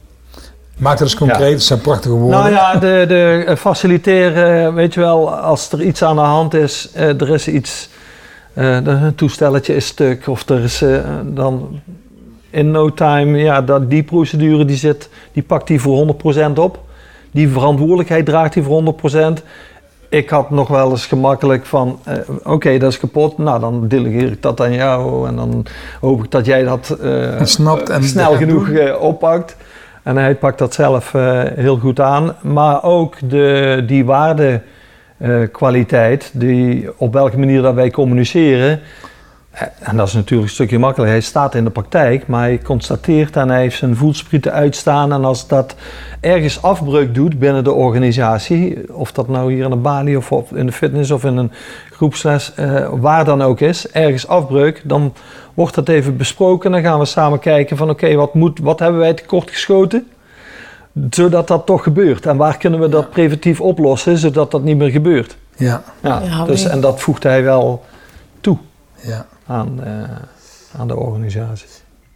Maak dat eens concreet, het zijn prachtige woorden. Nou ja, de, de eh, faciliteren, weet je wel, als er iets aan de hand is, eh, er is iets, eh, een toestelletje is stuk of er is eh, dan in no time, ja, dat, die procedure die zit, die pakt die voor 100% op. Die verantwoordelijkheid draagt hij voor 100%. Ik had nog wel eens gemakkelijk van, eh, oké, dat is kapot, nou dan delegeer ik dat aan jou en dan hoop ik dat jij dat eh, Snapt en snel genoeg doen. eh, oppakt. En hij pakt dat zelf eh, heel goed aan. Maar ook de, die waardekwaliteit, die op welke manier dat wij communiceren. En dat is natuurlijk een stukje makkelijker. Hij staat in de praktijk, maar hij constateert en hij heeft zijn voelsprieten uitstaan. En als dat ergens afbreuk doet binnen de organisatie, of dat nou hier in de balie of in de fitness of in een groepsles, eh, waar dan ook is, ergens afbreuk, dan wordt dat even besproken. Dan gaan we samen kijken van oké, wat wat, wat hebben wij tekort geschoten? Zodat dat toch gebeurt. En waar kunnen we dat preventief oplossen, zodat dat niet meer gebeurt? Ja, Ja, Ja, dus, en dat voegt hij wel toe ja. Aan, eh, aan de organisatie.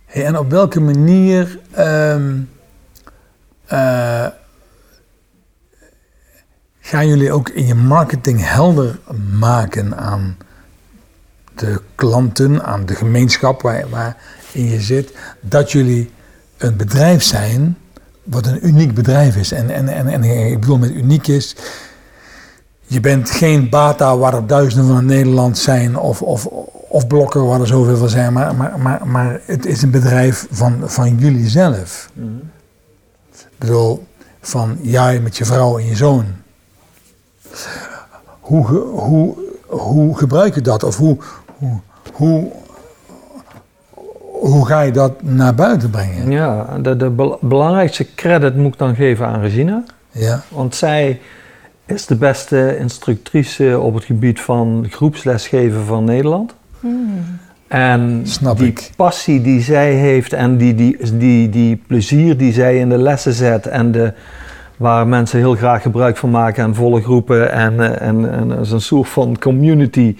Hey, en op welke manier ehm, eh, gaan jullie ook in je marketing helder maken aan de klanten, aan de gemeenschap waar, waarin je zit, dat jullie een bedrijf zijn wat een uniek bedrijf is. En, en, en, en ik bedoel met uniek is, je bent geen Bata waar er duizenden van Nederland zijn of, of, of blokken waar er zoveel van zijn, maar, maar, maar, maar het is een bedrijf van, van jullie zelf. Ik bedoel, van jij met je vrouw en je zoon. Hoe, hoe, hoe gebruik je dat? Of hoe, hoe, hoe, hoe ga je dat naar buiten brengen? Ja, de, de bel- belangrijkste credit moet ik dan geven aan Regina. Ja, Want zij is de beste instructrice op het gebied van groepslesgeven van Nederland. En Snap die ik. passie die zij heeft en die, die, die, die plezier die zij in de lessen zet en de, waar mensen heel graag gebruik van maken en volle groepen en, eh, en, en als een soort van community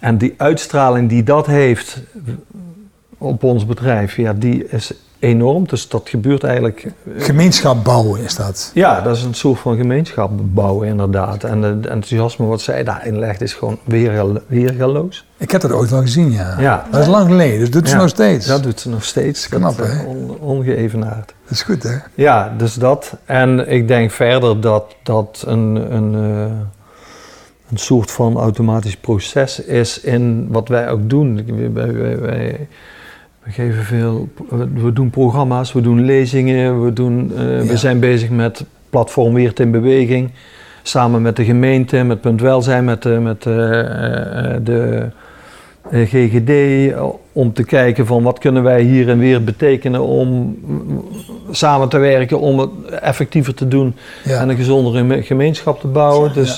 En die uitstraling die dat heeft op ons bedrijf, ja, die is enorm. Dus dat gebeurt eigenlijk. eh, Gemeenschap bouwen is dat. Ja, dat is een soort van gemeenschap bouwen, inderdaad. En het enthousiasme wat zij daarin legt is gewoon weergalo- weergaloos. Ik heb dat ooit wel gezien, ja. Ja. Dat is lang geleden, dus doet ze nog steeds. Dat doet ze nog steeds. Knap, Dat, hè? on- ongeëvenaard. Dat is goed, hè? Ja, dus dat. En ik denk verder dat dat een, een, eh, een soort van automatisch proces is in wat wij ook doen. Wij, wij, wij, we geven veel, we doen programma's, we doen lezingen, we, doen, eh, Ja. we zijn bezig met platform Weert in Beweging. Samen met de gemeente, met Punt Welzijn, met, de- met eh, eh, de eh, GGD, eh, om te kijken van wat kunnen wij hier en weer betekenen om samen te werken, om het effectiever te doen Ja. en een gezondere me- gemeenschap te bouwen. Ja.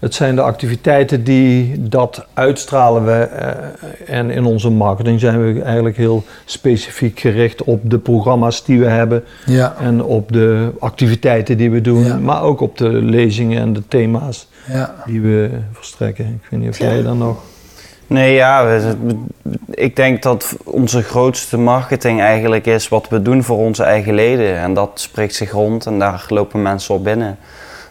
Het zijn de activiteiten die dat uitstralen we. eh, en in onze marketing zijn we eigenlijk heel specifiek gericht op de programma's die we hebben Ja, en op de activiteiten die we doen, Ja. maar ook op de lezingen en de thema's ja. die we verstrekken. Ik weet niet of jij dan nog. Nee, ja, ik denk dat onze grootste marketing eigenlijk is wat we doen voor onze eigen leden. En dat spreekt zich rond en daar lopen mensen op binnen.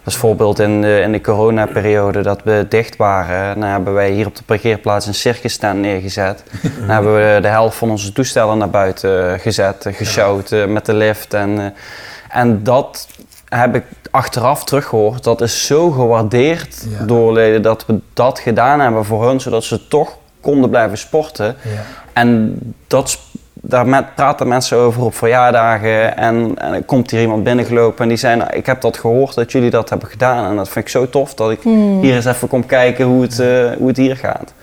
Dus bijvoorbeeld in de, in de coronaperiode dat we dicht waren, dan hebben wij hier op de parkeerplaats een circus stand neergezet. *laughs* Dan hebben we de helft van onze toestellen naar buiten gezet, eh, gesjouwd eh, met de lift. En, eh, en dat heb ik achteraf teruggehoord. Dat is zo gewaardeerd Ja. door leden dat we dat gedaan hebben voor hun, zodat ze toch konden blijven sporten. ja. En dat, daar met, praten mensen over op verjaardagen. En, en er komt hier iemand binnengelopen en die zei: nou, Ik heb dat gehoord dat jullie dat hebben gedaan. En dat vind ik zo tof dat ik hier eens even kom kijken hoe het, eh, hoe het hier gaat.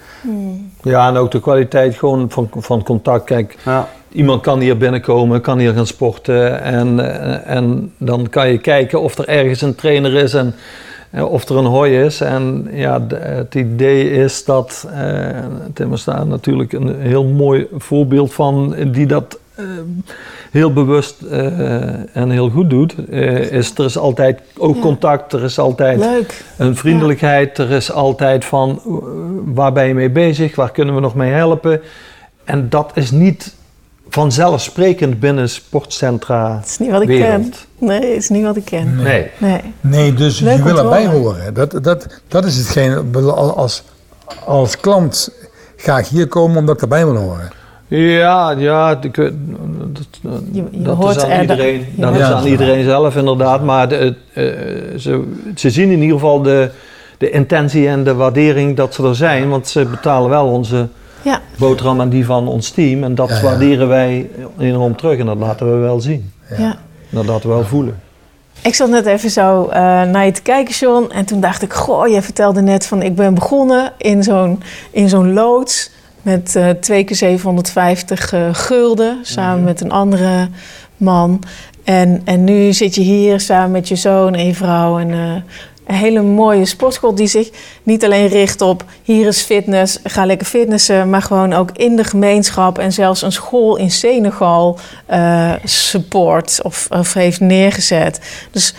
Ja, en ook de kwaliteit gewoon van, van contact. Kijk, Ja. iemand kan hier binnenkomen, kan hier gaan sporten. En, eh, en dan kan je kijken of er ergens een trainer is en of er een hooi is. En ja, het idee is dat, eh Tim is daar natuurlijk een heel mooi voorbeeld van, die dat eh, heel bewust eh, en heel goed doet. is er is altijd ook Ja. contact, er is altijd Leuk. een vriendelijkheid. Er is altijd van uh, waar ben je mee bezig, waar kunnen we nog mee helpen. En dat is niet vanzelfsprekend binnen sportcentra Dat is niet wat ik wereld. ken. Nee, dat is niet wat ik ken. Nee. Nee. Nee, dus Leuk je wil erbij horen. Dat, dat, dat is hetgeen. Als, als klant ga ik hier komen omdat ik erbij wil horen. Ja, ja, dat, Je- je dat hoort is aan er- iedereen, dat hoort- is aan iedereen zelf inderdaad. Maar de, eh, ze, ze zien in ieder geval de, de intentie en de waardering dat ze er zijn. Want ze betalen wel onze Ja. boterham en die van ons team. En dat Ja, ja. waarderen wij enorm terug en dat laten we wel zien. Ja. Dat laten we wel voelen. Ik zat net even zo eh, naar je te kijken, John. En toen dacht ik, goh, je vertelde net van... ik ben begonnen in zo'n, in zo'n loods met eh twee keer 750 eh, gulden... samen met een andere man. En, en nu zit je hier samen met je zoon en je vrouw... en eh, een hele mooie sportschool die zich niet alleen richt op... hier is fitness, ga lekker fitnessen... maar gewoon ook in de gemeenschap... en zelfs een school in Senegal eh, support of, of heeft neergezet. Dus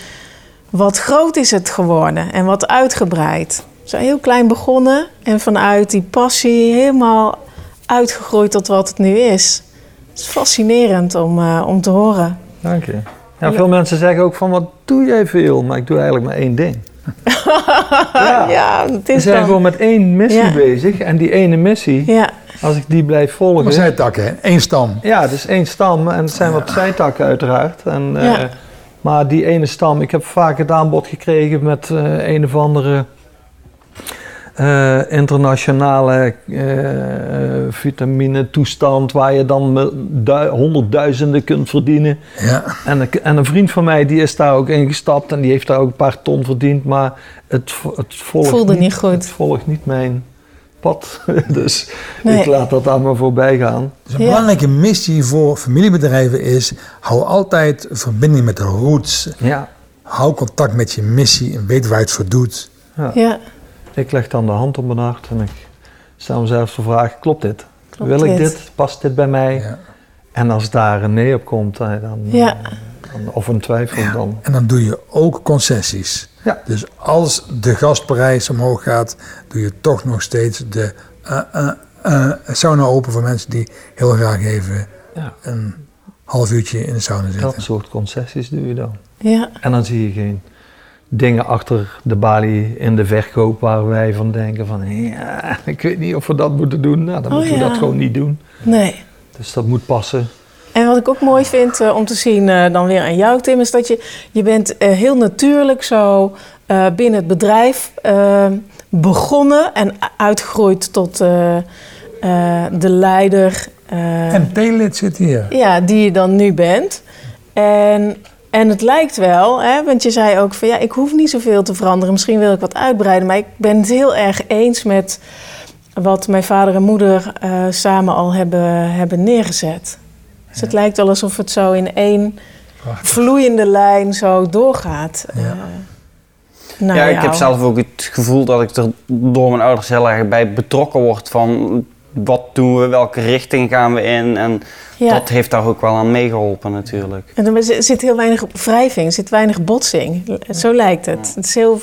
wat groot is het geworden en wat uitgebreid. Zo heel klein begonnen en vanuit die passie helemaal uitgegroeid tot wat het nu is. Het is fascinerend om, eh, om te horen. Dank je. Ja, veel mensen zeggen ook van, wat doe jij veel? Maar ik doe eigenlijk maar één ding. *laughs* Ja, het We is zijn dan... gewoon met één missie Ja. bezig. En die ene missie, Ja, als ik die blijf Maar volgen... zijtakken, hè? één stam. Ja, het is één stam en het zijn wat zijtakken uiteraard. En, eh, maar die ene stam, ik heb vaak het aanbod gekregen met eh, een of andere eh, internationale eh, vitamine toestand waar je dan honderdduizenden kunt verdienen. Ja. En, een- en een vriend van mij die is daar ook ingestapt en die heeft daar ook een paar ton verdiend, maar het, het volgt Voelde niet goed. Het volgt niet mijn pad. *laughs* dus Nee. ik laat dat aan me voorbij gaan. Dus een Ja. belangrijke missie voor familiebedrijven is: hou altijd verbinding met de roots. Ja. Hou contact met je missie en weet waar je het voor doet. ja, Ik leg dan de hand op mijn hart en ik stel mezelf de vraag, klopt dit? Klopt Wil ik dit? dit? Past dit bij mij? Ja. En als daar een nee op komt, eh, dan, Ja. dan- of een twijfel, dan... En dan doe je ook concessies. Ja. Dus als de gasprijs omhoog gaat, doe je toch nog steeds de eh, eh, eh, sauna open voor mensen die heel graag even Ja. een half uurtje in de sauna zitten. Dat soort concessies doe je dan. Ja, En dan zie je geen dingen achter de balie in de verkoop waar wij van denken van ja, ik weet niet of we dat moeten doen. Nou, dan Oh, moeten we ja. dat gewoon niet doen. nee. Dus dat moet passen. En wat ik ook mooi vind eh, om te zien eh, dan weer aan jou, Tim, is dat je, je bent eh, heel natuurlijk zo eh, binnen het bedrijf begonnen en uitgegroeid tot eh, eh, de leider eh, En Telid zit hier. ja, die je dan nu bent. En, en het lijkt wel, hè, want je zei ook van ja, ik hoef niet zoveel te veranderen. Misschien wil ik wat uitbreiden, maar ik ben het heel erg eens met wat mijn vader en moeder eh, samen al hebben, hebben neergezet. Dus het lijkt wel alsof het zo in één Prachtig. vloeiende lijn zo doorgaat. Ja. eh, ja, ik jou. heb zelf ook het gevoel dat ik er door mijn ouders heel erg bij betrokken word van wat doen we, welke richting gaan we in. En Ja. dat heeft daar ook wel aan meegeholpen natuurlijk. En er zit- heel weinig wrijving, er zit weinig botsing. Zo lijkt het. Het is heel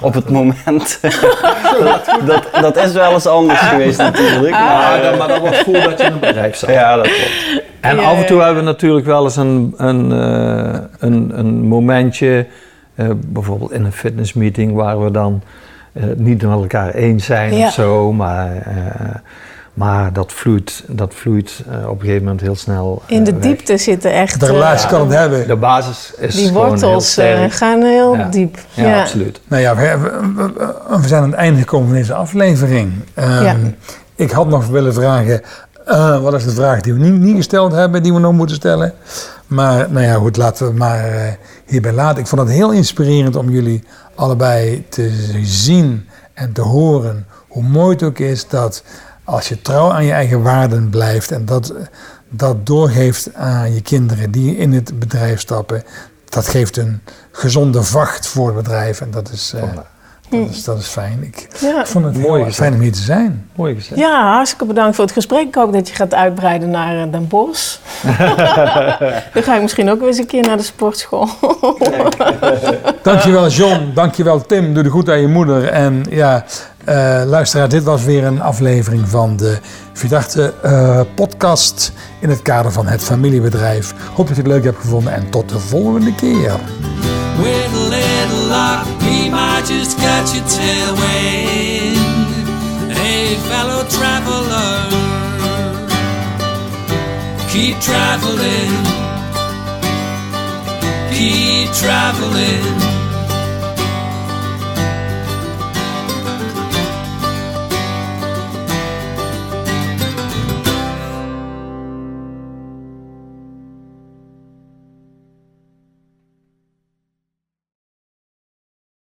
Op het moment. dat, *laughs* dat, dat is wel eens anders geweest natuurlijk. Ah. Maar, Ja, maar dat was voordat je in een bedrijf zat. ja, dat klopt. En af en toe hebben we natuurlijk wel eens een, een, eh, een, een momentje, eh, bijvoorbeeld in een fitnessmeeting, waar we dan eh, niet met elkaar eens zijn Ja. of zo, maar, eh, maar dat vloeit, dat vloeit eh, op een gegeven moment heel snel. eh, in de weg. diepte zitten echt... De relatie eh, kan het hebben. De basis is Die gewoon wortels heel sterk. gaan heel Ja. diep. ja, absoluut. Nou ja, we, we- we- we zijn aan het einde gekomen van deze aflevering. Ehm, Ja. Ik had nog willen vragen, eh, wat is de vraag die we niet, niet gesteld hebben, die we nog moeten stellen? Maar nou ja, goed, laten we het maar hierbij laten. Ik vond het heel inspirerend om jullie allebei te zien en te horen hoe mooi het ook is dat als je trouw aan je eigen waarden blijft en dat, dat doorgeeft aan je kinderen die in het bedrijf stappen, dat geeft een gezonde vacht voor het bedrijf en dat is, eh, dat is, dat is fijn. Ik, Ja. ik vond het Mooi fijn om hier te zijn. Mooi gezegd. Ja, hartstikke bedankt voor het gesprek. Ik hoop dat je gaat uitbreiden naar eh, Den Bosch. *laughs* Dan ga ik misschien ook weer eens een keer naar de sportschool. *laughs* *laughs* Dankjewel John, dankjewel Tim, doe de goed aan je moeder. En ja, eh, luisteraar, dit was weer een aflevering van de Verdachte eh, podcast in het kader van het familiebedrijf. Hoop dat je het leuk hebt gevonden en tot de volgende keer. Keep traveling, keep traveling.